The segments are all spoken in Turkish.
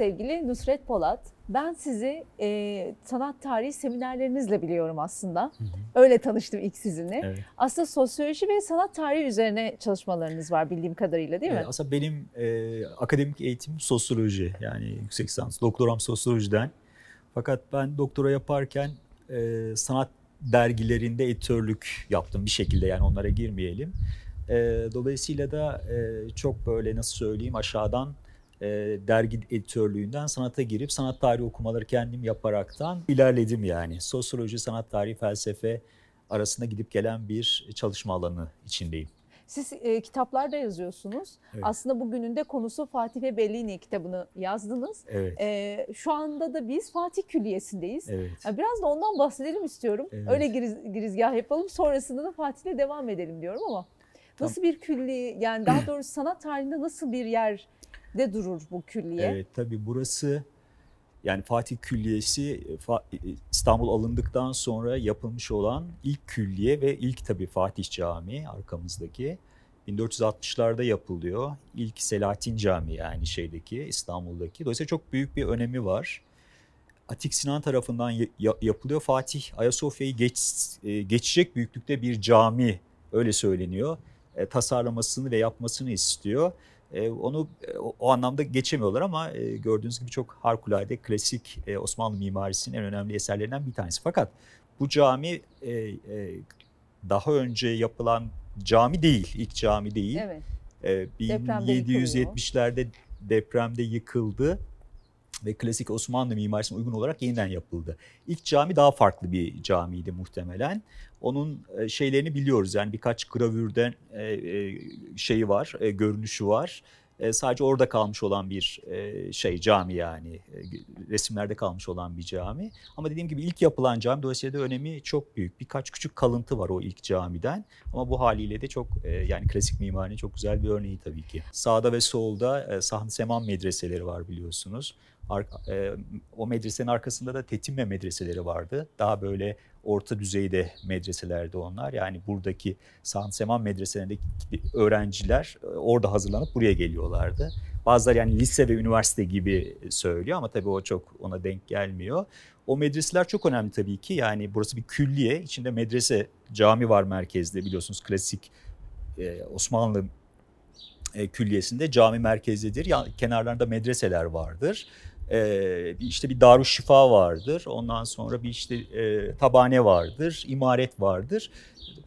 sevgili Nusret Polat. Ben sizi e, sanat tarihi seminerlerinizle biliyorum aslında. Hı hı. Öyle tanıştım ilk sizinle. Evet. Aslında sosyoloji ve sanat tarihi üzerine çalışmalarınız var bildiğim kadarıyla değil mi? Evet, aslında benim e, akademik eğitim sosyoloji yani yüksek lisans, doktoram sosyolojiden. Fakat ben doktora yaparken e, sanat dergilerinde editörlük yaptım bir şekilde yani onlara girmeyelim. E, dolayısıyla da e, çok böyle nasıl söyleyeyim aşağıdan e, dergi editörlüğünden sanata girip sanat tarihi okumaları kendim yaparaktan ilerledim yani. Sosyoloji, sanat tarihi, felsefe arasında gidip gelen bir çalışma alanı içindeyim. Siz e, kitaplarda yazıyorsunuz. Evet. Aslında bugünün de konusu Fatih ve Bellini kitabını yazdınız. Evet. E, şu anda da biz Fatih Külliyesi'ndeyiz. Evet. Yani biraz da ondan bahsedelim istiyorum. Evet. Öyle giriz, girizgah yapalım. Sonrasında da Fatih'le devam edelim diyorum ama nasıl bir külli yani daha doğrusu sanat tarihinde nasıl bir yer de durur bu külliye? Evet tabii burası yani Fatih Külliyesi e, İstanbul alındıktan sonra yapılmış olan ilk külliye ve ilk tabii Fatih Camii arkamızdaki 1460'larda yapılıyor. İlk Selahattin Camii yani şeydeki İstanbul'daki. Dolayısıyla çok büyük bir önemi var. Atik Sinan tarafından yapılıyor. Fatih Ayasofya'yı geç, e, geçecek büyüklükte bir cami öyle söyleniyor. E, tasarlamasını ve yapmasını istiyor. E, onu e, o, anlamda geçemiyorlar ama e, gördüğünüz gibi çok harikulade klasik Osmanlı mimarisinin en önemli eserlerinden bir tanesi. Fakat bu cami daha önce yapılan cami değil, ilk cami değil. Evet. 1770'lerde depremde yıkıldı ve klasik Osmanlı mimarisine uygun olarak yeniden yapıldı. İlk cami daha farklı bir camiydi muhtemelen. Onun e, şeylerini biliyoruz yani birkaç gravürden e, e, şeyi var, görünüşü var. Sadece orada kalmış olan bir şey cami yani resimlerde kalmış olan bir cami. Ama dediğim gibi ilk yapılan cami dolayısıyla da önemi çok büyük. Birkaç küçük kalıntı var o ilk camiden ama bu haliyle de çok yani klasik mimarinin çok güzel bir örneği tabii ki. Sağda ve solda Sahn Seman medreseleri var biliyorsunuz. O medresenin arkasında da Tetinme medreseleri vardı. Daha böyle orta düzeyde medreselerdi onlar. Yani buradaki San Seman medreselerindeki öğrenciler e, orada hazırlanıp buraya geliyorlardı. Bazıları yani lise ve üniversite gibi söylüyor ama tabii o çok ona denk gelmiyor. O medreseler çok önemli tabii ki. Yani burası bir külliye. içinde medrese, cami var merkezde biliyorsunuz klasik e, Osmanlı e, külliyesinde cami merkezdedir. Yani kenarlarında medreseler vardır. Ee, işte bir Darüşşifa vardır. Ondan sonra bir işte e, tabane vardır, imaret vardır.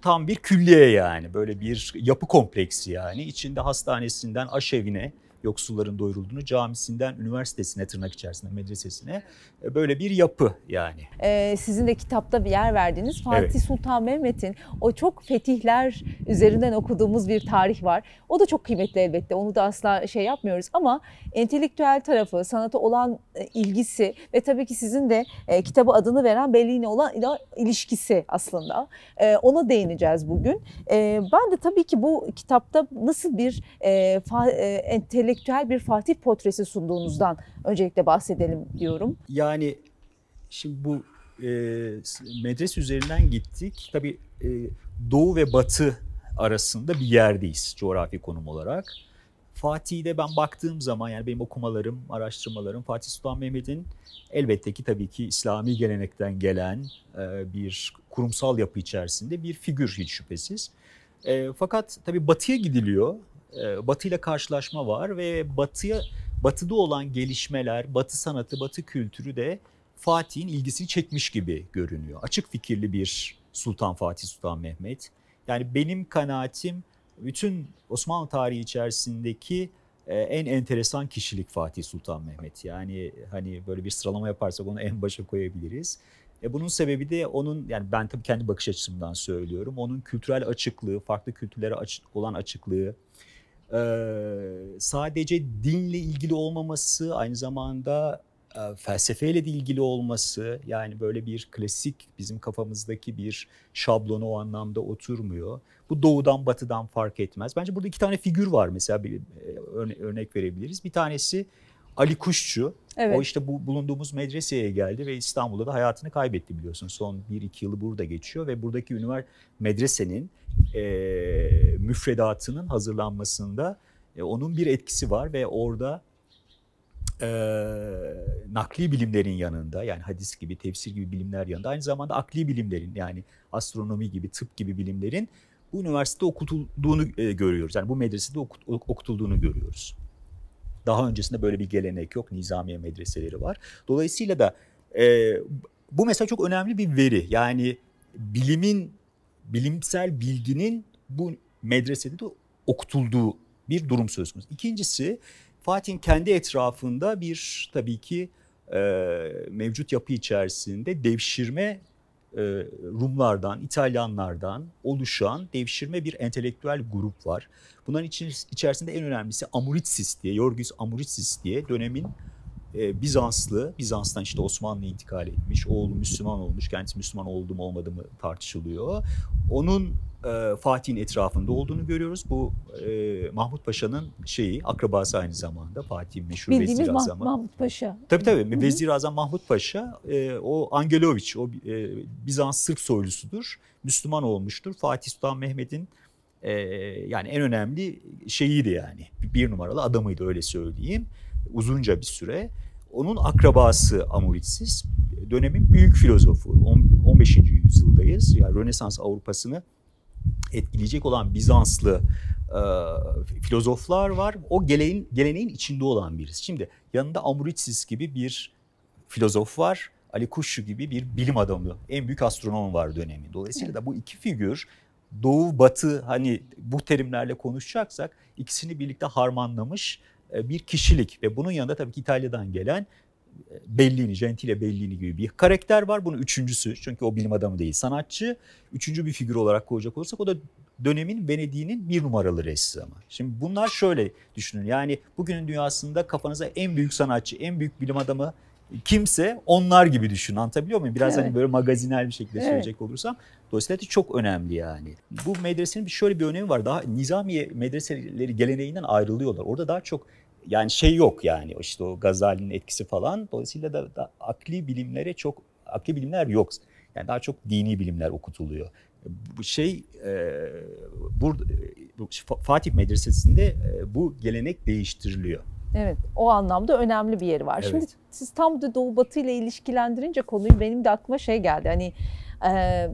Tam bir külliye yani böyle bir yapı kompleksi yani. içinde hastanesinden aşevine yoksulların doyurulduğunu camisinden üniversitesine tırnak içerisinde medresesine e, böyle bir yapı yani. Ee, sizin de kitapta bir yer verdiğiniz Fatih evet. Sultan Mehmet'in o çok fetihler üzerinden okuduğumuz bir tarih var. O da çok kıymetli elbette onu da asla şey yapmıyoruz ama entelektüel tarafı, sanata olan e, ilgisi ve tabii ki sizin de e, kitabı adını veren Bellini olan ilişkisi aslında. E, ona değineceğiz bugün. E, ben de tabii ki bu kitapta nasıl bir e, fa, e, entelektüel entelektüel bir Fatih portresi sunduğunuzdan öncelikle bahsedelim diyorum. Yani şimdi bu e, medrese üzerinden gittik. Tabii e, doğu ve batı arasında bir yerdeyiz coğrafi konum olarak. Fatih'de ben baktığım zaman yani benim okumalarım, araştırmalarım Fatih Sultan Mehmet'in elbette ki tabii ki İslami gelenekten gelen e, bir kurumsal yapı içerisinde bir figür hiç şüphesiz. E, fakat tabii batıya gidiliyor. E, Batı ile karşılaşma var ve Batı'ya Batı'da olan gelişmeler, Batı sanatı, Batı kültürü de Fatih'in ilgisini çekmiş gibi görünüyor. Açık fikirli bir Sultan Fatih Sultan Mehmet. Yani benim kanaatim bütün Osmanlı tarihi içerisindeki e, en enteresan kişilik Fatih Sultan Mehmet. Yani hani böyle bir sıralama yaparsak onu en başa koyabiliriz. E bunun sebebi de onun yani ben tabii kendi bakış açımdan söylüyorum. Onun kültürel açıklığı, farklı kültürlere olan açıklığı, sadece dinle ilgili olmaması aynı zamanda felsefeyle de ilgili olması yani böyle bir klasik bizim kafamızdaki bir şablonu o anlamda oturmuyor. Bu doğudan batıdan fark etmez. Bence burada iki tane figür var mesela bir örnek verebiliriz. Bir tanesi Ali Kuşçu. Evet. O işte bu bulunduğumuz medreseye geldi ve İstanbul'da da hayatını kaybetti biliyorsun. Son 1-2 yılı burada geçiyor ve buradaki üniversite medresenin e, müfredatının hazırlanmasında e, onun bir etkisi var ve orada e, nakli bilimlerin yanında yani hadis gibi, tefsir gibi bilimler yanında aynı zamanda akli bilimlerin yani astronomi gibi, tıp gibi bilimlerin bu üniversitede okutulduğunu e, görüyoruz. Yani bu medresede okut, okutulduğunu görüyoruz. Daha öncesinde böyle bir gelenek yok. Nizamiye medreseleri var. Dolayısıyla da e, bu mesela çok önemli bir veri. Yani bilimin, bilimsel bilginin bu medresede de okutulduğu bir durum söz konusu. İkincisi Fatih'in kendi etrafında bir tabii ki e, mevcut yapı içerisinde devşirme e, Rumlardan, İtalyanlardan oluşan devşirme bir entelektüel grup var. Bunların içerisinde en önemlisi Amuritsis diye, Yorgis Amuritsis diye dönemin e, Bizanslı, Bizans'tan işte Osmanlı'ya intikal etmiş, oğlu Müslüman olmuş, kendisi Müslüman oldu mu olmadı mı tartışılıyor. Onun e, Fatih'in etrafında olduğunu görüyoruz. Bu e, Mahmut Paşa'nın şeyi, akrabası aynı zamanda Fatih'in meşhur Bildiğimiz Vezir Mah- Mahmut Paşa. Tabii tabii. Vezir Azam Mahmut Paşa e, o Angeloviç, o e, Bizans Sırp soylusudur. Müslüman olmuştur. Fatih Sultan Mehmet'in e, yani en önemli şeyiydi yani. Bir numaralı adamıydı öyle söyleyeyim. Uzunca bir süre. Onun akrabası Amuritsiz dönemin büyük filozofu. 15. yüzyıldayız. Yani Rönesans Avrupa'sını etkileyecek olan Bizanslı e, filozoflar var. O geleneğin, geleneğin içinde olan birisi. Şimdi yanında Amuritsiz gibi bir filozof var. Ali Kuşçu gibi bir bilim adamı, en büyük astronom var dönemin. Dolayısıyla da bu iki figür doğu batı hani bu terimlerle konuşacaksak ikisini birlikte harmanlamış bir kişilik ve bunun yanında tabii ki İtalya'dan gelen e, Bellini, Gentile Bellini gibi bir karakter var. Bunun üçüncüsü çünkü o bilim adamı değil sanatçı. Üçüncü bir figür olarak koyacak olursak o da dönemin Venedik'in bir numaralı ressamı. Şimdi bunlar şöyle düşünün yani bugünün dünyasında kafanıza en büyük sanatçı, en büyük bilim adamı kimse onlar gibi düşün. Anlatabiliyor muyum? Biraz hani evet. hani böyle magazinel bir şekilde evet. söyleyecek olursam. Dolayısıyla çok önemli yani. Bu medresenin şöyle bir önemi var. Daha Nizamiye medreseleri geleneğinden ayrılıyorlar. Orada daha çok yani şey yok yani işte o Gazali'nin etkisi falan. Dolayısıyla da, da akli bilimlere çok akli bilimler yok. Yani daha çok dini bilimler okutuluyor. Bu şey e, burada Fatih Medresesi'nde e, bu gelenek değiştiriliyor. Evet o anlamda önemli bir yeri var. Evet. Şimdi siz tam da Doğu Batı ile ilişkilendirince konuyu benim de aklıma şey geldi. Hani e,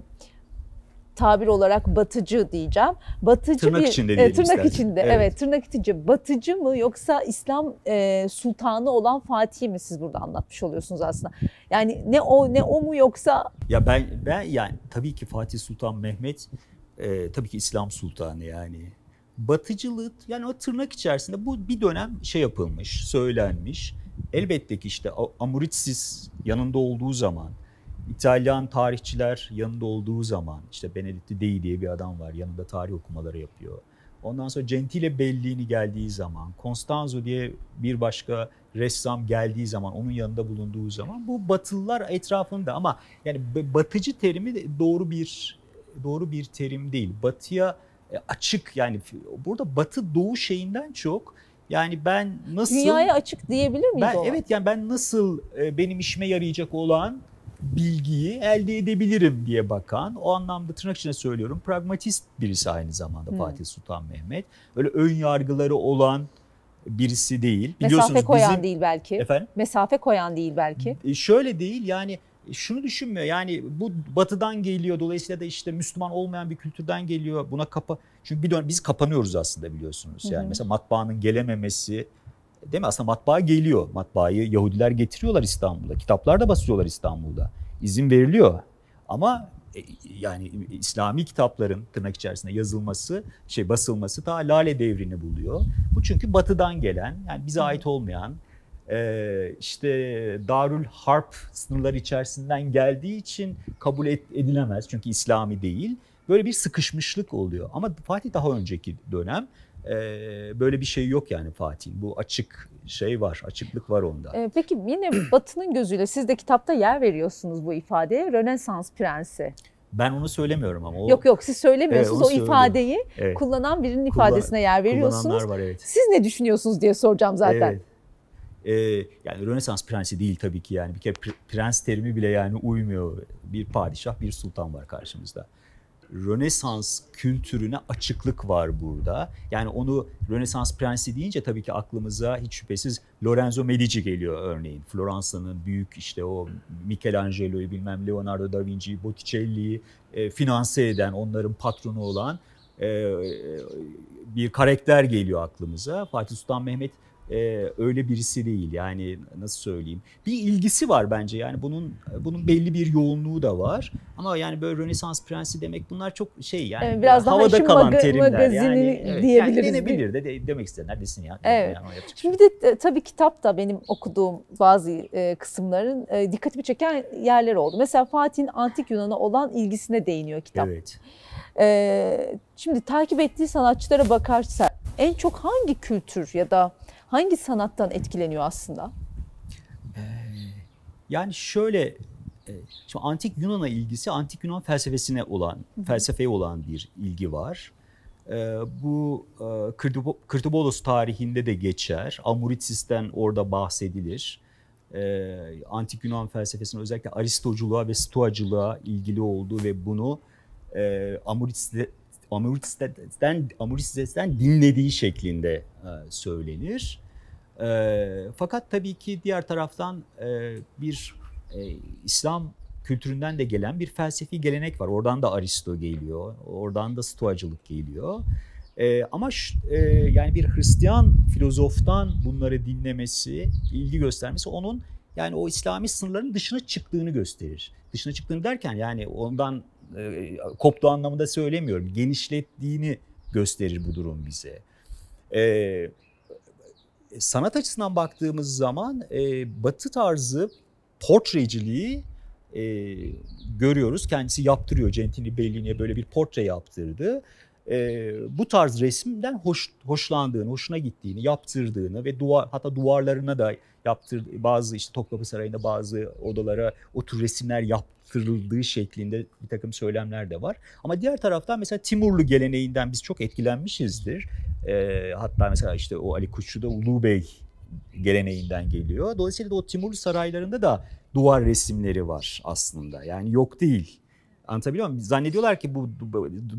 tabir olarak batıcı diyeceğim. Batıcı tırnak bir içinde e, tırnak istersen. içinde evet. evet tırnak içinde batıcı mı yoksa İslam e, sultanı olan Fatih mi siz burada anlatmış oluyorsunuz aslında. Yani ne o ne o mu yoksa Ya ben ben yani tabii ki Fatih Sultan Mehmet e, tabii ki İslam sultanı yani. Batıcılık yani o tırnak içerisinde bu bir dönem şey yapılmış, söylenmiş. Elbette ki işte Amuritsiz yanında olduğu zaman İtalyan tarihçiler yanında olduğu zaman işte Benedetto Dei diye bir adam var yanında tarih okumaları yapıyor. Ondan sonra Gentile Bellini geldiği zaman, Constanzo diye bir başka ressam geldiği zaman, onun yanında bulunduğu zaman bu Batılılar etrafında ama yani batıcı terimi doğru bir doğru bir terim değil. Batıya e, açık yani burada Batı Doğu şeyinden çok yani ben nasıl dünyaya açık diyebilir miyiz? Ben, evet yani ben nasıl e, benim işime yarayacak olan bilgiyi elde edebilirim diye bakan, o anlamda tırnak içinde söylüyorum, pragmatist birisi aynı zamanda hmm. Fatih Sultan Mehmet. Öyle ön yargıları olan birisi değil. Mesafe koyan bizim, değil belki. Efendim? Mesafe koyan değil belki. E, şöyle değil yani şunu düşünmüyor yani bu batıdan geliyor dolayısıyla da işte Müslüman olmayan bir kültürden geliyor buna kapa çünkü bir dönem biz kapanıyoruz aslında biliyorsunuz yani hı mesela matbaanın gelememesi Değil mi? Aslında matbaa geliyor. Matbaayı Yahudiler getiriyorlar İstanbul'a. Kitaplar da basıyorlar İstanbul'da. İzin veriliyor. Ama e, yani İslami kitapların tırnak içerisinde yazılması, şey basılması ta Lale devrini buluyor. Bu çünkü batıdan gelen, yani bize ait olmayan, e, işte Darül Harp sınırları içerisinden geldiği için kabul edilemez. Çünkü İslami değil. Böyle bir sıkışmışlık oluyor. Ama Fatih daha önceki dönem ee, böyle bir şey yok yani Fatih'in. Bu açık şey var, açıklık var onda. Ee, peki yine Batı'nın gözüyle siz de kitapta yer veriyorsunuz bu ifadeye. Rönesans prensi. Ben onu söylemiyorum ama. O, yok yok siz söylemiyorsunuz. Evet, o ifadeyi evet. kullanan birinin Kullan, ifadesine yer veriyorsunuz. var evet. Siz ne düşünüyorsunuz diye soracağım zaten. Evet. Ee, yani Rönesans prensi değil tabii ki yani bir kere prens terimi bile yani uymuyor. Bir padişah, bir sultan var karşımızda. Rönesans kültürüne açıklık var burada. Yani onu Rönesans prensi deyince tabii ki aklımıza hiç şüphesiz Lorenzo Medici geliyor örneğin. Floransa'nın büyük işte o Michelangelo'yu bilmem Leonardo da Vinci'yi, Botticelli'yi e, finanse eden, onların patronu olan e, bir karakter geliyor aklımıza. Fatih Sultan Mehmet e, öyle birisi değil. Yani nasıl söyleyeyim? Bir ilgisi var bence. Yani bunun bunun belli bir yoğunluğu da var. Ama yani böyle Rönesans prensi demek bunlar çok şey yani evet, biraz daha havada kalan maga, terimler. Yani evet, diyebiliriz. Yani denebilir de, de demek isteyenler desin ya. Evet. Yani Şimdi de e, tabii kitap da benim okuduğum bazı e, kısımların e, dikkatimi çeken yerler oldu. Mesela Fatih'in antik Yunan'a olan ilgisine değiniyor kitap. Evet. E, şimdi takip ettiği sanatçılara bakarsa en çok hangi kültür ya da hangi sanattan etkileniyor aslında? Ee, yani şöyle e, Şimdi antik Yunan'a ilgisi antik Yunan felsefesine olan, felsefeye olan bir ilgi var. Ee, bu e, Kırtıbolos tarihinde de geçer. Amuritsis'ten orada bahsedilir. Ee, antik Yunan felsefesinin özellikle Aristoculuğa ve Stoacılığa ilgili olduğu ve bunu e, Amuritses'ten, Amuritses'ten dinlediği şeklinde e, söylenir. E, fakat tabii ki diğer taraftan e, bir İslam kültüründen de gelen bir felsefi gelenek var. Oradan da Aristo geliyor, oradan da Stoacılık geliyor. ama yani bir Hristiyan filozoftan bunları dinlemesi, ilgi göstermesi onun yani o İslami sınırların dışına çıktığını gösterir. Dışına çıktığını derken yani ondan e, koptuğu anlamında söylemiyorum. Genişlettiğini gösterir bu durum bize. E, sanat açısından baktığımız zaman e, batı tarzı portreciliği e, görüyoruz. Kendisi yaptırıyor. Gentili Bellini'ye böyle bir portre yaptırdı. E, bu tarz resimden hoş, hoşlandığını, hoşuna gittiğini, yaptırdığını ve duvar hatta duvarlarına da yaptır bazı işte Topkapı Sarayı'nda bazı odalara o tür resimler yaptırıldığı şeklinde bir takım söylemler de var. Ama diğer taraftan mesela Timurlu geleneğinden biz çok etkilenmişizdir. E, hatta mesela işte o Ali Kuşçu da Ulu Bey geleneğinden geliyor. Dolayısıyla da o Timurlu saraylarında da duvar resimleri var aslında. Yani yok değil. Anlatabiliyor muyum? Zannediyorlar ki bu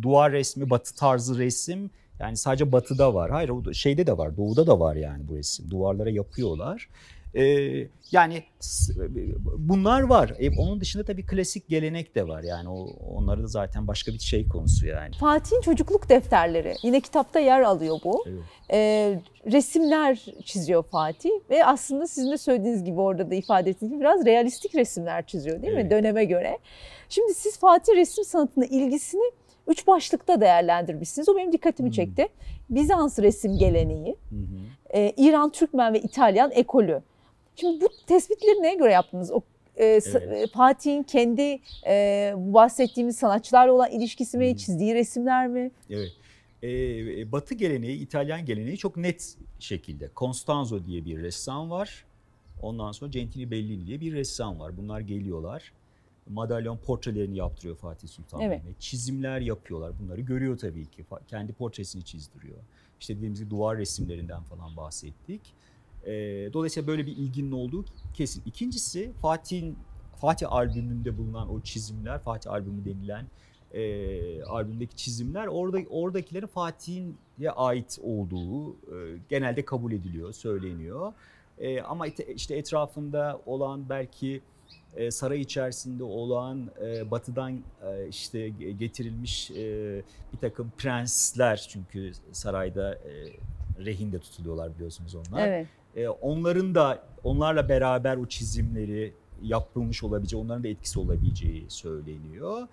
duvar resmi, batı tarzı resim yani sadece batıda var. Hayır şeyde de var, doğuda da var yani bu resim. Duvarlara yapıyorlar. Ee, yani bunlar var. E, onun dışında tabii klasik gelenek de var. Yani o, onları da zaten başka bir şey konusu yani. Fatih'in çocukluk defterleri. Yine kitapta yer alıyor bu. Evet. Ee, resimler çiziyor Fatih ve aslında sizin de söylediğiniz gibi orada da ifade ettiğiniz gibi biraz realistik resimler çiziyor değil evet. mi döneme göre. Şimdi siz Fatih resim sanatına ilgisini üç başlıkta değerlendirmişsiniz. O benim dikkatimi çekti. Bizans resim geleneği, e, İran, Türkmen ve İtalyan ekolü. Şimdi bu tespitleri neye göre yaptınız? O e, evet. E, Fatih'in kendi e, bahsettiğimiz sanatçılarla olan ilişkisi mi, çizdiği resimler mi? Evet. E, batı geleneği, İtalyan geleneği çok net şekilde. Constanzo diye bir ressam var. Ondan sonra Gentili Bellini diye bir ressam var. Bunlar geliyorlar madalyon portrelerini yaptırıyor Fatih Sultan evet. Mehmet. Çizimler yapıyorlar. Bunları görüyor tabii ki. Kendi portresini çizdiriyor. İşte dediğimiz gibi duvar resimlerinden falan bahsettik. E, dolayısıyla böyle bir ilginin olduğu kesin. İkincisi Fatih'in Fatih albümünde bulunan o çizimler, Fatih albümü denilen e, albümdeki çizimler orada oradakilerin Fatih'e ait olduğu e, genelde kabul ediliyor, söyleniyor. E, ama işte etrafında olan belki e, saray içerisinde olan e, batıdan e, işte getirilmiş bir takım prensler çünkü sarayda rehinde tutuluyorlar biliyorsunuz onlar. Evet. Onların da onlarla beraber o çizimleri yapılmış olabileceği, onların da etkisi olabileceği söyleniyor.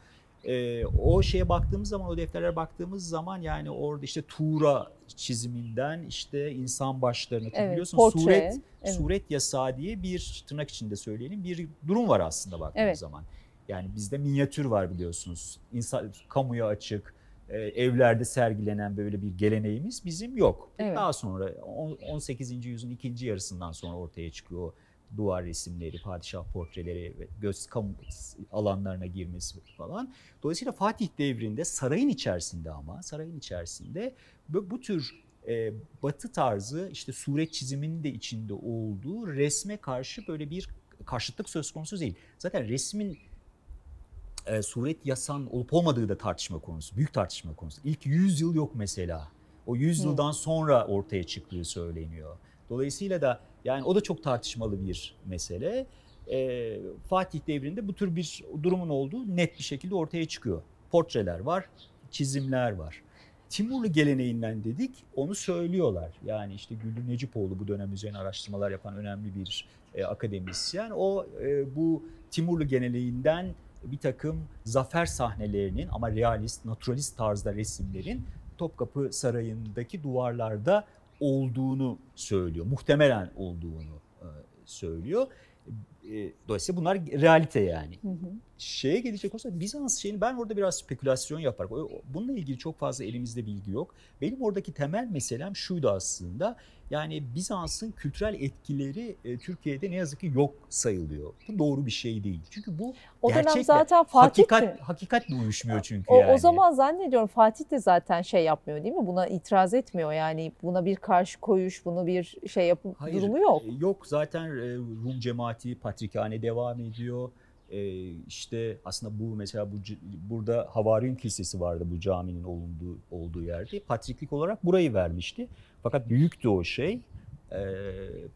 E, o şeye baktığımız zaman, o defterlere baktığımız zaman yani orada işte Tuğra çiziminden işte insan başlarını evet, biliyorsun portre, suret evet. suret yasağı diye bir tırnak içinde söyleyelim bir durum var aslında baktığımız evet. zaman. Yani bizde minyatür var biliyorsunuz. İnsan kamuya açık, e, evlerde sergilenen böyle bir geleneğimiz bizim yok. Evet. Daha sonra 18. yüzyılın ikinci yarısından sonra ortaya çıkıyor duvar resimleri, padişah portreleri ve göz kamu alanlarına girmesi falan. Dolayısıyla Fatih devrinde sarayın içerisinde ama sarayın içerisinde bu, bu tür e, batı tarzı işte suret çiziminin de içinde olduğu resme karşı böyle bir karşıtlık söz konusu değil. Zaten resmin e, suret yasan olup olmadığı da tartışma konusu. Büyük tartışma konusu. İlk 100 yıl yok mesela. O 100 Hı. yıldan sonra ortaya çıktığı söyleniyor. Dolayısıyla da yani o da çok tartışmalı bir mesele. E, Fatih devrinde bu tür bir durumun olduğu net bir şekilde ortaya çıkıyor. Portreler var, çizimler var. Timurlu geleneğinden dedik, onu söylüyorlar. Yani işte Güldür Necipoğlu bu dönem üzerine araştırmalar yapan önemli bir e, akademisyen. O e, bu Timurlu geleneğinden bir takım zafer sahnelerinin ama realist, naturalist tarzda resimlerin Topkapı Sarayı'ndaki duvarlarda olduğunu söylüyor. Muhtemelen olduğunu e, söylüyor. E, Dolayısıyla bunlar realite yani. Hı hı. Şeye gelecek olsa Bizans şeyini ben orada biraz spekülasyon yaparak bununla ilgili çok fazla elimizde bilgi yok. Benim oradaki temel meselem şuydu aslında. Yani Bizans'ın kültürel etkileri e, Türkiye'de ne yazık ki yok sayılıyor. Bu doğru bir şey değil. Çünkü bu O dönem gerçekle, zaten Fatih de- hakikat, hakikatle uyuşmuyor çünkü O, yani. o zaman zannediyorum Fatih de zaten şey yapmıyor değil mi? Buna itiraz etmiyor yani buna bir karşı koyuş, bunu bir şey yapı Hayır, durumu yok. e, Yok zaten e, Rum cemaati patrikhane devam ediyor. E, işte aslında bu mesela bu burada Havaryum Kilisesi vardı bu caminin olunduğu olduğu yerde. Patriklik olarak burayı vermişti. Fakat büyüktü o şey. E,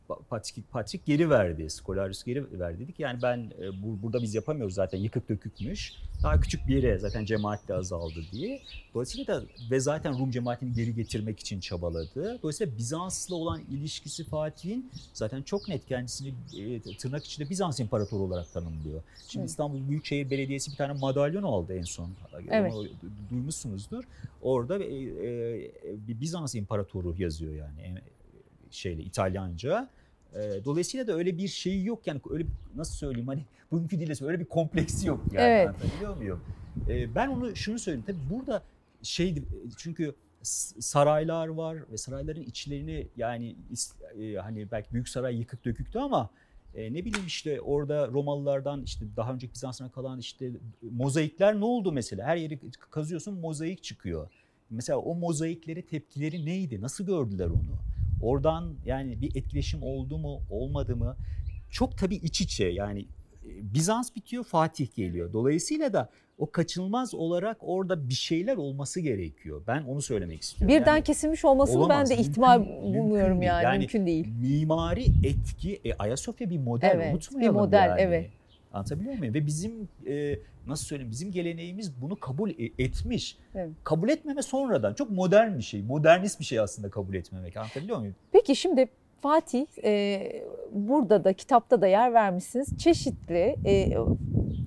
Pa- Patrik, Patrik geri verdi. Skolarius geri verdi. Dedik yani ben e, bu, burada biz yapamıyoruz zaten yıkık dökükmüş. Daha küçük bir yere zaten cemaat de azaldı diye. Dolayısıyla da ve zaten Rum cemaatini geri getirmek için çabaladı. Dolayısıyla Bizans'la olan ilişkisi Fatih'in zaten çok net kendisini e, tırnak içinde Bizans İmparatoru olarak tanımlıyor. Şimdi Evet. İstanbul Büyükşehir Belediyesi bir tane madalyon aldı en son. Evet. Onu duymuşsunuzdur. Orada e, e, bir Bizans İmparatoru yazıyor yani şeyle İtalyanca. E, Dolayısıyla da öyle bir şeyi yok yani öyle nasıl söyleyeyim hani bu mümkün değil de öyle bir kompleksi yok yani Evet. anlatabiliyor muyum? E, Ben onu şunu söyleyeyim tabii burada şey çünkü saraylar var ve sarayların içlerini yani e, hani belki büyük saray yıkık döküktü ama e, ne bileyim işte orada Romalılardan işte daha önceki Bizans'tan kalan işte mozaikler ne oldu mesela? Her yeri kazıyorsun mozaik çıkıyor. Mesela o mozaikleri tepkileri neydi? Nasıl gördüler onu? Oradan yani bir etkileşim oldu mu, olmadı mı? Çok tabii iç içe yani e, Bizans bitiyor, Fatih geliyor. Dolayısıyla da o kaçınılmaz olarak orada bir şeyler olması gerekiyor. Ben onu söylemek istiyorum. Birden Yani kesilmiş olmasını ben olamaz. de Mümkün- ihtimal mümkün bulmuyorum değil. yani. Yani mümkün değil. mimari etki, e, Ayasofya bir model Evet, unutmayalım bir model, yani. evet. Anlatabiliyor muyum? Ve bizim e, nasıl söyleyeyim bizim geleneğimiz bunu kabul e- etmiş. Evet. Kabul etmeme sonradan çok modern bir şey, modernist bir şey aslında kabul etmemek. Anlatabiliyor muyum? Peki şimdi Fatih e, burada da kitapta da yer vermişsiniz. Çeşitli e,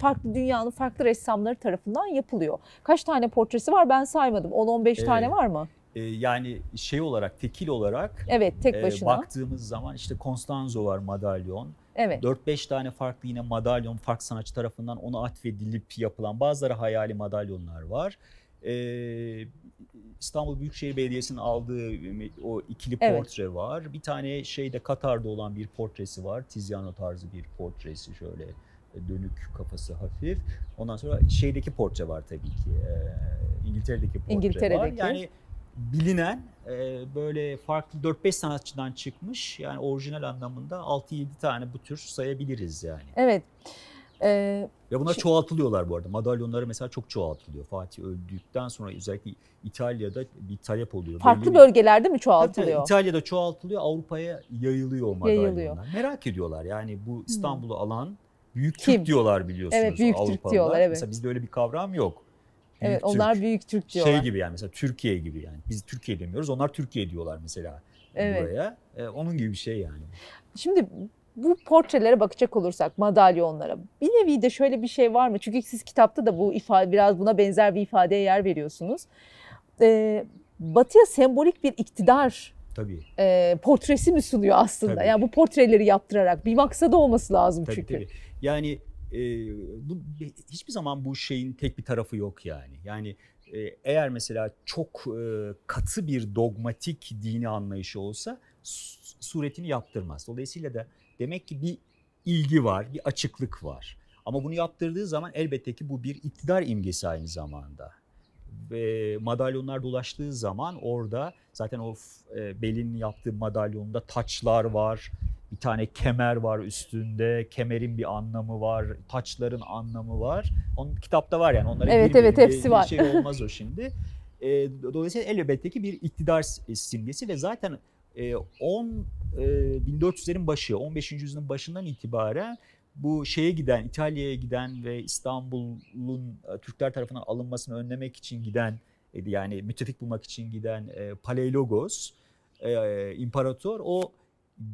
farklı dünyanın farklı ressamları tarafından yapılıyor. Kaç tane portresi var ben saymadım. 10-15 Evet. tane var mı? E, yani şey olarak, tekil olarak Evet tek e, başına. baktığımız zaman işte Constanzo var madalyon. Evet. 4-5 tane farklı yine madalyon farklı sanatçı tarafından ona atfedilip yapılan bazıları hayali madalyonlar var. Ee, İstanbul Büyükşehir Belediyesi'nin aldığı o ikili Evet. portre var. Bir tane şeyde Katar'da olan bir portresi var. Tiziano tarzı bir portresi şöyle dönük kafası hafif. Ondan sonra şeydeki portre var tabii ki. Ee, İngiltere'deki portre var. İngiltere'deki. Yani bilinen e, böyle farklı 4-5 sanatçıdan çıkmış. Yani orijinal anlamında 6-7 tane bu tür sayabiliriz yani. Evet. Ee, Ve bunlar Şi- çoğaltılıyorlar bu arada. Madalyonları mesela çok çoğaltılıyor. Fatih öldükten sonra özellikle İtalya'da bir talep oluyor. farklı bir- bölgelerde mi Tabii tabii, çoğaltılıyor? İtalya'da çoğaltılıyor, Avrupa'ya yayılıyor o madalyonlar. Yayılıyor. Merak ediyorlar. Yani bu İstanbul'u alan büyük Kim? Türk diyorlar biliyorsunuz. Evet, büyük Türk Avrupalılar. diyorlar, evet. Mesela bizde öyle bir kavram yok. Evet, Türk. onlar büyük Türk diyorlar. Şey gibi yani mesela Türkiye gibi yani. Biz Türkiye demiyoruz. Onlar Türkiye diyorlar mesela Evet. buraya. Ee, onun gibi bir şey yani. Şimdi bu portrelere bakacak olursak, madalyonlara bir nevi de şöyle bir şey var mı? Çünkü siz kitapta da bu ifade biraz buna benzer bir ifadeye yer veriyorsunuz. Ee, batıya sembolik bir iktidar Tabii. e, portresi mi sunuyor aslında? Tabii. Yani bu portreleri yaptırarak bir maksadı olması lazım Tabii çünkü. tabii. Yani e, bu hiçbir zaman bu şeyin tek bir tarafı yok yani. Yani e, eğer mesela çok e, katı bir dogmatik dini anlayışı olsa su- suretini yaptırmaz. Dolayısıyla da demek ki bir ilgi var, bir açıklık var. Ama bunu yaptırdığı zaman elbette ki bu bir iktidar imgesi aynı zamanda. Ve madalyonlar dolaştığı zaman orada zaten o e, Belin'in yaptığı madalyonda taçlar var, bir tane kemer var üstünde. Kemerin bir anlamı var. Taçların anlamı var. Onun kitapta var yani. Onları evet evet hepsi var. şey olmaz o şimdi. E, dolayısıyla elbette ki bir iktidar simgesi ve zaten e, 10 e, 1400'lerin başı, 15. yüzyılın başından itibaren bu şeye giden, İtalya'ya giden ve İstanbul'un e, Türkler tarafından alınmasını önlemek için giden e, yani müttefik bulmak için giden e, Palaiologos e, imparator o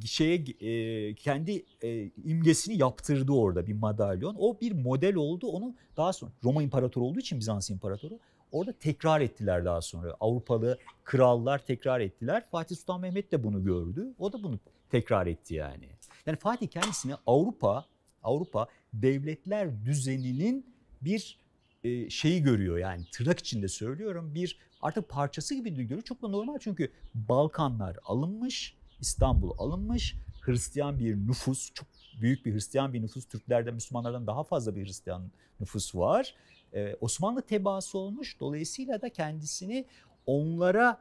şeye e, kendi e, imgesini yaptırdı orada bir madalyon. O bir model oldu. Onu daha sonra Roma İmparatoru olduğu için Bizans İmparatoru orada tekrar ettiler daha sonra. Avrupalı krallar tekrar ettiler. Fatih Sultan Mehmet de bunu gördü. O da bunu tekrar etti yani. Yani Fatih kendisini Avrupa Avrupa devletler düzeninin bir e, şeyi görüyor yani tırnak içinde söylüyorum bir artık parçası gibi görüyor. Çok da normal çünkü Balkanlar alınmış, İstanbul alınmış, Hristiyan bir nüfus, çok büyük bir Hristiyan bir nüfus, Türklerden, Müslümanlardan daha fazla bir Hristiyan nüfus var. Ee, Osmanlı tebaası olmuş, dolayısıyla da kendisini onlara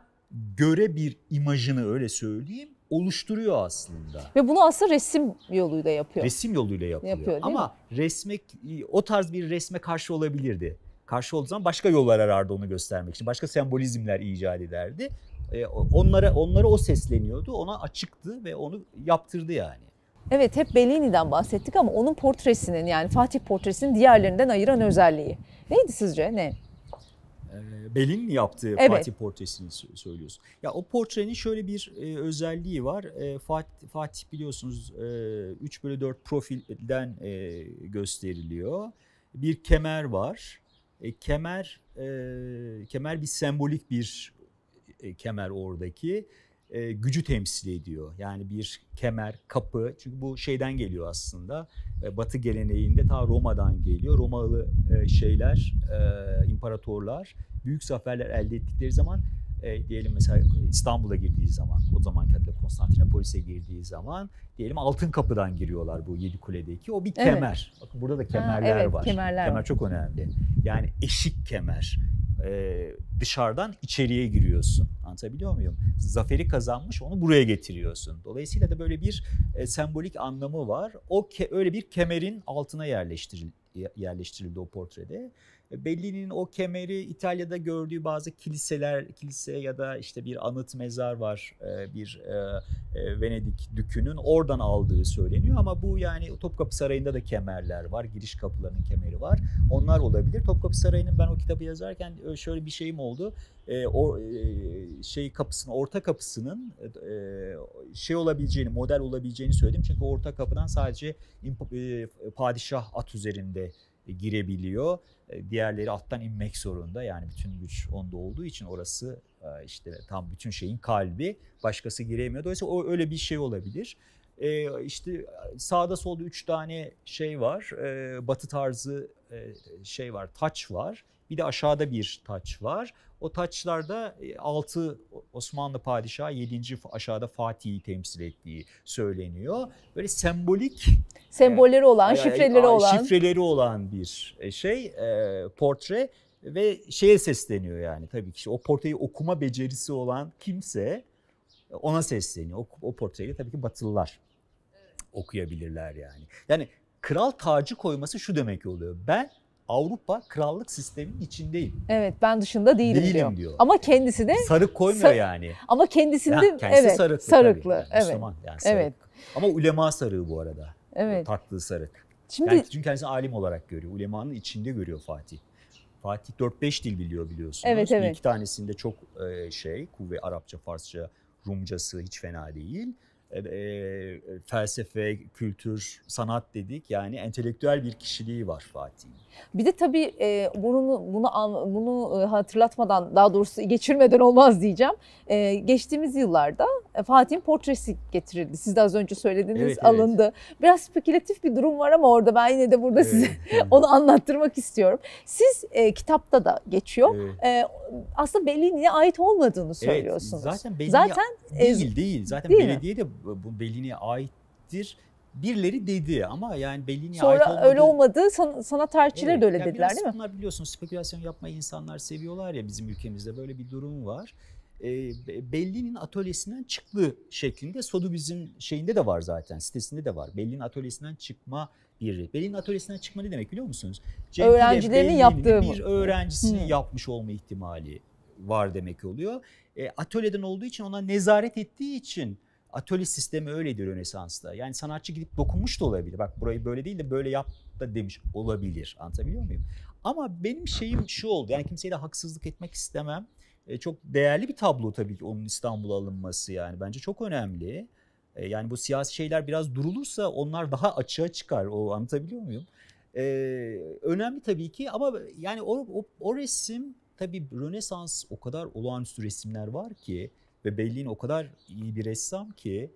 göre bir imajını öyle söyleyeyim oluşturuyor aslında. Ve bunu aslında resim yoluyla yapıyor. Resim yoluyla yapıyor. yapıyor Ama mi? resme o tarz bir resme karşı olabilirdi. Karşı olduğu zaman başka yollar arardı onu göstermek için. Başka sembolizmler icat ederdi. Ee, onlara onlara o sesleniyordu. Ona açıktı ve onu yaptırdı yani. Evet hep Bellini'den bahsettik ama onun portresinin yani Fatih portresinin diğerlerinden ayıran özelliği. Neydi sizce? Ne? Belin yaptığı evet. Fatih portresini söylüyorsun. Ya o portrenin şöyle bir e, özelliği var. E, Fatih, Fatih biliyorsunuz e, 3 bölü 4 profilden e, gösteriliyor. Bir kemer var. E, kemer e, kemer bir sembolik bir e, kemer oradaki e, gücü temsil ediyor. Yani bir kemer, kapı çünkü bu şeyden geliyor aslında. E, Batı geleneğinde ta Roma'dan geliyor. Romalı e, şeyler, e, imparatorlar büyük zaferler elde ettikleri zaman e, diyelim mesela İstanbul'a girdiği zaman o zaman adıyla Konstantinopolis'e girdiği zaman diyelim altın kapıdan giriyorlar bu yedi kuledeki o bir evet. kemer. Bakın burada da kemerler ha, evet, var. Kemerler kemer var. çok önemli. Yani eşik kemer. Ee, dışarıdan içeriye giriyorsun. Anlatabiliyor muyum? Zaferi kazanmış onu buraya getiriyorsun. Dolayısıyla da böyle bir e, sembolik anlamı var. O ke, öyle bir kemerin altına yerleştirildi, yerleştirildi o portrede. Bellini'nin o kemeri İtalya'da gördüğü bazı kiliseler, kilise ya da işte bir anıt mezar var e, bir e, e, Venedik dükünün oradan aldığı söyleniyor ama bu yani Topkapı Sarayı'nda da kemerler var, giriş kapılarının kemeri var. Onlar olabilir. Topkapı Sarayı'nın ben o kitabı yazarken şöyle bir şeyim oldu. O şey kapısının, orta kapısının şey olabileceğini, model olabileceğini söyledim. Çünkü orta kapıdan sadece padişah at üzerinde girebiliyor. E, diğerleri alttan inmek zorunda. Yani bütün güç onda olduğu için orası e, işte tam bütün şeyin kalbi. Başkası giremiyor. Dolayısıyla o öyle bir şey olabilir. Ee, işte sağda solda üç tane şey var. Ee, batı tarzı e, şey var, taç var. Bir de aşağıda bir taç var. O taçlarda 6 Osmanlı padişahı 7. aşağıda Fatih'i temsil ettiği söyleniyor. Böyle sembolik sembolleri olan, şifreleri olan şifreleri olan bir e, şey, e, portre ve şeye sesleniyor yani tabii ki. O portreyi okuma becerisi olan kimse ona sesleniyor. O, o portreyi tabii ki Batılılar okuyabilirler yani. Yani kral tacı koyması şu demek oluyor. Ben Avrupa krallık sisteminin içindeyim. Evet ben dışında değilim, değilim diyor. diyor. Ama kendisi de sarık koymuyor yani. Ama kendisinde ya, kendisi evet sarıklı. sarıklı tabii. evet. Müslüman yani sarık. Evet. Ama ulema sarığı bu arada. Evet. Taktığı sarık. Şimdi yani çünkü kendisini alim olarak görüyor. Ulemanın içinde görüyor Fatih. Fatih 4-5 dil biliyor biliyorsunuz. Evet, evet. İki tanesinde çok e, şey, kuvve Arapça, Farsça, Rumcası hiç fena değil e, felsefe, kültür, sanat dedik. Yani entelektüel bir kişiliği var Fatih'in. Bir de tabii e, bunu bunu bunu hatırlatmadan daha doğrusu geçirmeden olmaz diyeceğim. E, geçtiğimiz yıllarda Fatih'in portresi getirildi. Siz de az önce söylediğiniz evet, alındı. Evet. Biraz spekülatif bir durum var ama orada ben yine de burada evet, size evet. onu anlattırmak istiyorum. Siz e, kitapta da geçiyor. Evet. E, aslında Bellini'ye ait olmadığını söylüyorsunuz. Evet, zaten Bellini zaten, değil değil. Zaten değil belediye mi? de bu Bellini'ye aittir birileri dedi ama yani Bellini'ye ait olmadı. Sonra öyle olmadı. San, sanat tarihçileri evet, de öyle yani dediler değil mi? Bunlar biliyorsunuz spekülasyon yapmayı insanlar seviyorlar ya bizim ülkemizde böyle bir durum var. E, Belli'nin atölyesinden çıktı şeklinde Sotheby's'in şeyinde de var zaten sitesinde de var. Belli'nin atölyesinden çıkma bir. Belli'nin atölyesinden çıkma ne demek biliyor musunuz? Cem Öğrencilerinin yaptığı Bir öğrencisinin hmm. yapmış olma ihtimali var demek oluyor. E, atölyeden olduğu için ona nezaret ettiği için atölye sistemi öyledir Rönesans'ta. Yani sanatçı gidip dokunmuş da olabilir. Bak burayı böyle değil de böyle yap da demiş olabilir. Anlatabiliyor muyum? Ama benim şeyim şu oldu. Yani kimseye de haksızlık etmek istemem. E, çok değerli bir tablo tabii ki onun İstanbul'a alınması yani. Bence çok önemli. E, yani bu siyasi şeyler biraz durulursa onlar daha açığa çıkar. O anlatabiliyor muyum? E, önemli tabii ki ama yani o, o, o resim tabii Rönesans o kadar olağanüstü resimler var ki ve Bellini o kadar iyi bir ressam ki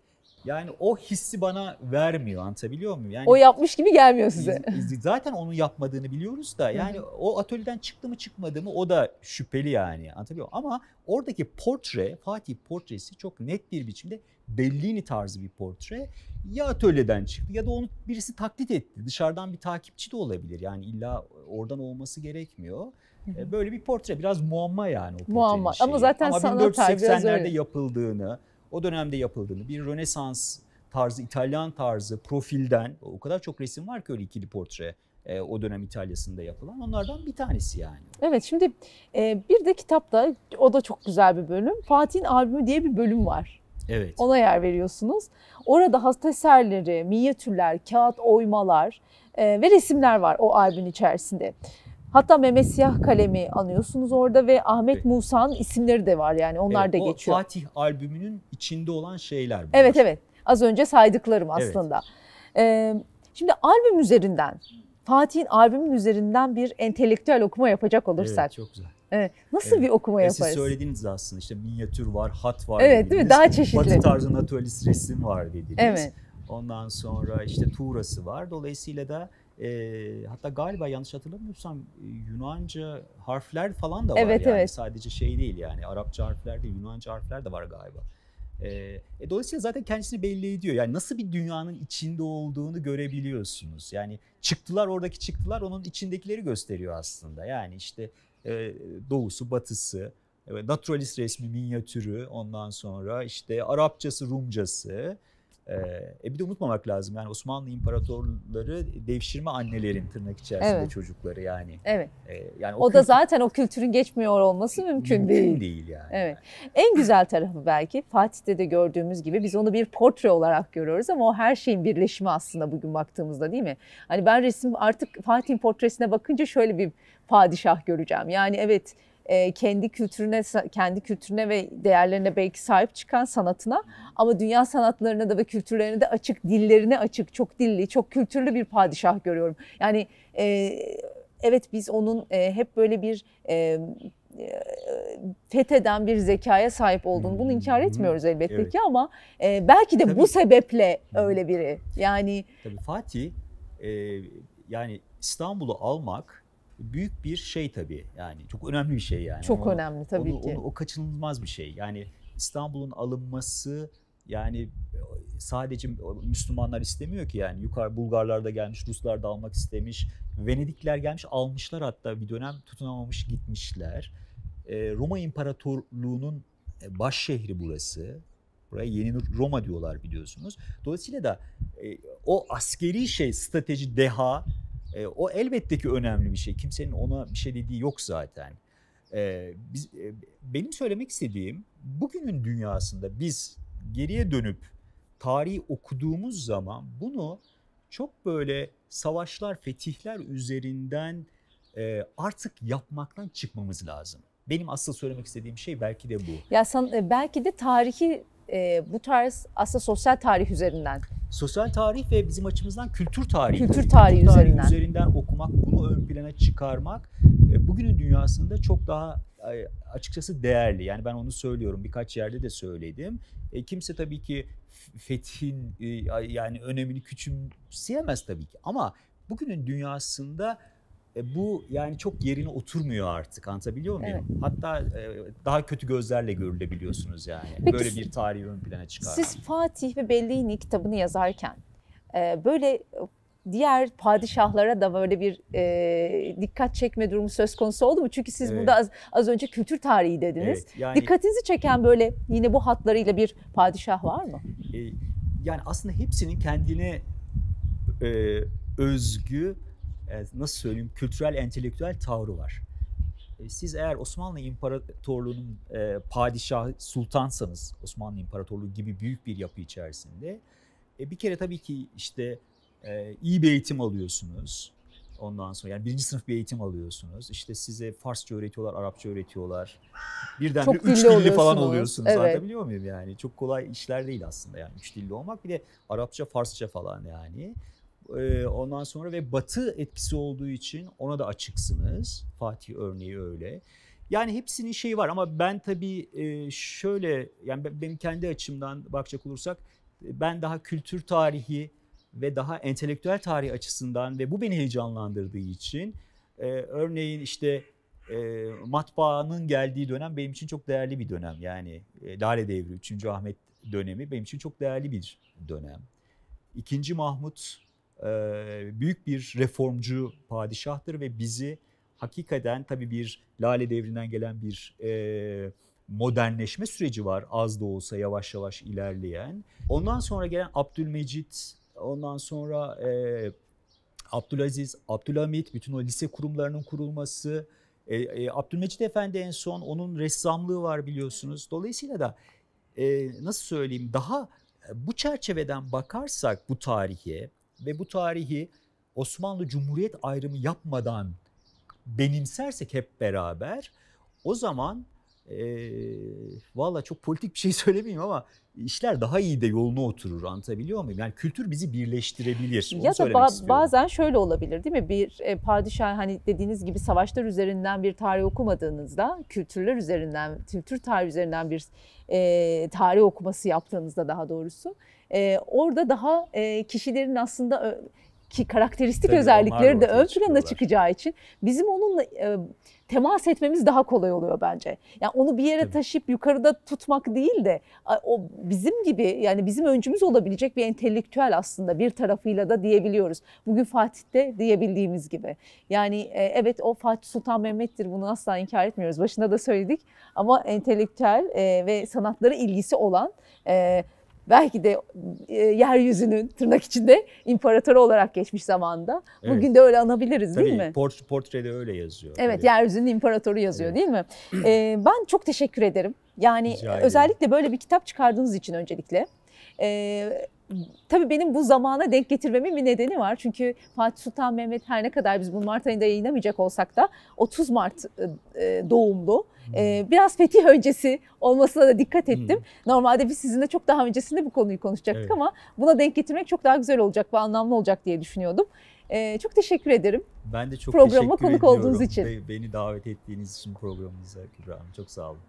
yani o hissi bana vermiyor anlatabiliyor muyum? Yani o yapmış gibi gelmiyor size. Zaten onun yapmadığını biliyoruz da yani o atölyeden çıktı mı çıkmadı mı o da şüpheli yani anlatabiliyor muyum? Ama oradaki portre Fatih portresi çok net bir biçimde Bellini tarzı bir portre. Ya atölyeden çıktı ya da onu birisi taklit etti. Dışarıdan bir takipçi de olabilir yani illa oradan olması gerekmiyor. E, böyle bir portre biraz muamma yani o Muamma şeyi. ama zaten Ama sanat 1480'lerde yapıldığını, o dönemde yapıldığını, bir Rönesans tarzı, İtalyan tarzı profilden o kadar çok resim var ki öyle ikili portre e, o dönem İtalya'sında yapılan onlardan bir tanesi yani. Evet şimdi e, bir de kitapta o da çok güzel bir bölüm. Fatih'in albümü diye bir bölüm var. Evet. Ona yer veriyorsunuz. Orada hasta eserleri, minyatürler, kağıt oymalar e, ve resimler var o albümün içerisinde. Hatta Mehmet Siyah Kalemi anıyorsunuz orada ve Ahmet evet. Musa'nın isimleri de var yani onlar evet, da geçiyor. O Fatih albümünün içinde olan şeyler bunlar. Evet evet az önce saydıklarım aslında. Evet. Ee, şimdi albüm üzerinden Fatih'in albümün üzerinden bir entelektüel okuma yapacak olursak. Evet çok güzel. Evet. Nasıl evet. bir okuma yaparız? Siz söylediğiniz aslında işte minyatür var, hat var Evet dediniz. değil mi? Daha çeşitli. Batı tarzı naturalist resim var dediniz. Evet. Ondan sonra işte tuğrası var. Dolayısıyla da e, hatta galiba yanlış hatırlamıyorsam Yunanca harfler falan da var evet, yani evet. sadece şey değil yani Arapça harfler değil Yunanca harfler de var galiba. E, e, dolayısıyla zaten kendisini belli ediyor. Yani nasıl bir dünyanın içinde olduğunu görebiliyorsunuz. Yani çıktılar oradaki çıktılar onun içindekileri gösteriyor aslında. Yani işte e, doğusu, batısı, e, naturalist resmi minyatürü ondan sonra işte Arapçası, Rumcası, e bir de unutmamak lazım yani Osmanlı imparatorları devşirme annelerin tırnak içerisinde evet. çocukları yani. Evet. E, yani o, o da zaten o kültürün geçmiyor olması mümkün, mümkün değil. değil yani. Evet. En güzel tarafı belki Fatih'te de gördüğümüz gibi biz onu bir portre olarak görüyoruz ama o her şeyin birleşimi aslında bugün baktığımızda değil mi? Hani ben resim artık Fatih'in portresine bakınca şöyle bir padişah göreceğim. Yani evet e, kendi kültürüne kendi kültürüne ve değerlerine belki sahip çıkan sanatına ama dünya sanatlarına da ve kültürlerine de açık, dillerine açık, çok dilli, çok kültürlü bir padişah görüyorum. Yani e, evet biz onun e, hep böyle bir e, e fetheden bir zekaya sahip olduğunu bunu inkar etmiyoruz elbette evet. ki ama e, belki de Tabii. bu sebeple öyle biri. Yani Tabii Fatih e, yani İstanbul'u almak büyük bir şey tabii yani çok önemli bir şey yani. Çok onu, önemli tabii onu, ki. Onu, o kaçınılmaz bir şey. Yani İstanbul'un alınması yani sadece Müslümanlar istemiyor ki yani yukarı Bulgarlar da gelmiş, Ruslar da almak istemiş, Venedikler gelmiş almışlar hatta bir dönem tutunamamış gitmişler. Roma İmparatorluğu'nun e, baş şehri burası. Buraya yeni Roma diyorlar biliyorsunuz. Dolayısıyla da e, o askeri şey, strateji, deha e, o elbette ki önemli bir şey. Kimsenin ona bir şey dediği yok zaten. E, biz, e, benim söylemek istediğim bugünün dünyasında biz geriye dönüp tarihi okuduğumuz zaman bunu çok böyle savaşlar, fetihler üzerinden e, artık yapmaktan çıkmamız lazım. Benim asıl söylemek istediğim şey belki de bu. Ya san, e, belki de tarihi e, bu tarz aslında sosyal tarih üzerinden. Sosyal tarih ve bizim açımızdan kültür tarihi. Kültür tarihi kültür üzerinden. üzerinden okumak, bunu ön plana çıkarmak e, bugünün dünyasında çok daha e, açıkçası değerli. Yani ben onu söylüyorum birkaç yerde de söyledim. E, kimse tabii ki fethin e, yani önemini küçümseyemez tabii ki ama bugünün dünyasında e, bu yani çok yerine oturmuyor artık anlatabiliyor muyum? Evet. Hatta e, daha kötü gözlerle görülebiliyorsunuz yani. Peki, böyle bir tarihi ön plana çıkar. Siz Fatih ve Bellini kitabını yazarken e, böyle diğer padişahlara da böyle bir e, dikkat çekme durumu söz konusu oldu mu? Çünkü siz Evet. burada az, az önce kültür tarihi dediniz. Evet, yani Dikkatinizi çeken böyle yine bu hatlarıyla bir padişah var mı? e, yani aslında hepsinin kendine e, özgü nasıl söyleyeyim kültürel entelektüel tavrı var. E, Siz eğer Osmanlı İmparatorluğu'nun e, padişahı sultansanız Osmanlı İmparatorluğu gibi büyük bir yapı içerisinde e, bir kere tabii ki işte e, iyi bir eğitim alıyorsunuz. Ondan sonra yani birinci sınıf bir eğitim alıyorsunuz. İşte size Farsça öğretiyorlar, Arapça öğretiyorlar. Birden Çok bir üç dilli falan oluyorsunuz. Evet. Anlatabiliyor muyum yani? Çok kolay işler değil aslında yani üç dilli olmak. Bir de Arapça, Farsça falan yani. Ee, ondan sonra ve Batı etkisi olduğu için ona da açıksınız. Fatih örneği öyle. Yani hepsinin şeyi var ama ben tabii e, şöyle yani ben- benim kendi açımdan bakacak olursak ben daha kültür tarihi ve daha entelektüel tarih açısından ve bu beni heyecanlandırdığı için e, örneğin işte e, matbaanın geldiği dönem benim için çok değerli bir dönem. Yani e, Lale Devri 3. Ahmet dönemi benim için çok değerli bir dönem. İkinci Mahmut büyük bir reformcu padişahtır ve bizi hakikaten tabii bir Lale Devri'nden gelen bir e, modernleşme süreci var az da olsa yavaş yavaş ilerleyen. Ondan sonra gelen Abdülmecit, ondan sonra e, Abdülaziz, Abdülhamit, bütün o lise kurumlarının kurulması, e, e, Abdülmecit Efendi en son onun ressamlığı var biliyorsunuz. Dolayısıyla da e, nasıl söyleyeyim daha bu çerçeveden bakarsak bu tarihe ve bu tarihi Osmanlı Cumhuriyet ayrımı yapmadan benimsersek hep beraber o zaman e, valla çok politik bir şey söylemeyeyim ama işler daha iyi de yoluna oturur anlatabiliyor muyum? Yani kültür bizi birleştirebilir. Onu ya da ba- istiyorum. bazen şöyle olabilir değil mi? Bir e, padişah hani dediğiniz gibi savaşlar üzerinden bir tarih okumadığınızda, kültürler üzerinden, kültür tarihi üzerinden bir e, tarih okuması yaptığınızda daha doğrusu e, orada daha e, kişilerin aslında ki karakteristik Tabii, özellikleri de ön plana çıkacağı için bizim onunla e, temas etmemiz daha kolay oluyor bence. Yani onu bir yere Tabii. taşıyıp yukarıda tutmak değil de o bizim gibi yani bizim öncümüz olabilecek bir entelektüel aslında bir tarafıyla da diyebiliyoruz. Bugün Fatih'te diyebildiğimiz gibi. Yani e, evet o Fatih Sultan Mehmet'tir bunu asla inkar etmiyoruz. Başında da söyledik ama entelektüel e, ve sanatlara ilgisi olan e, belki de e, yeryüzünün tırnak içinde imparatoru olarak geçmiş zamanda. Evet. Bugün de öyle anabiliriz değil Tabii mi? port- portrede öyle yazıyor. Evet, Tabii. yeryüzünün imparatoru yazıyor Evet. değil mi? Ee, ben çok teşekkür ederim. Yani özellikle böyle bir kitap çıkardığınız için öncelikle. Ee, tabii benim bu zamana denk getirmemin bir nedeni var. Çünkü Fatih Sultan Mehmet her ne kadar biz bunu Mart ayında yayınlamayacak olsak da 30 Mart e, doğumlu. Ee, biraz fetih öncesi olmasına da dikkat ettim. Normalde biz sizinle çok daha öncesinde bu konuyu konuşacaktık Evet. ama buna denk getirmek çok daha güzel olacak ve anlamlı olacak diye düşünüyordum. Çok teşekkür ederim. Ben de çok Programa teşekkür konuk olduğunuz ediyorum için. ve beni davet ettiğiniz için programınıza Kübra Hanım. Çok sağ olun.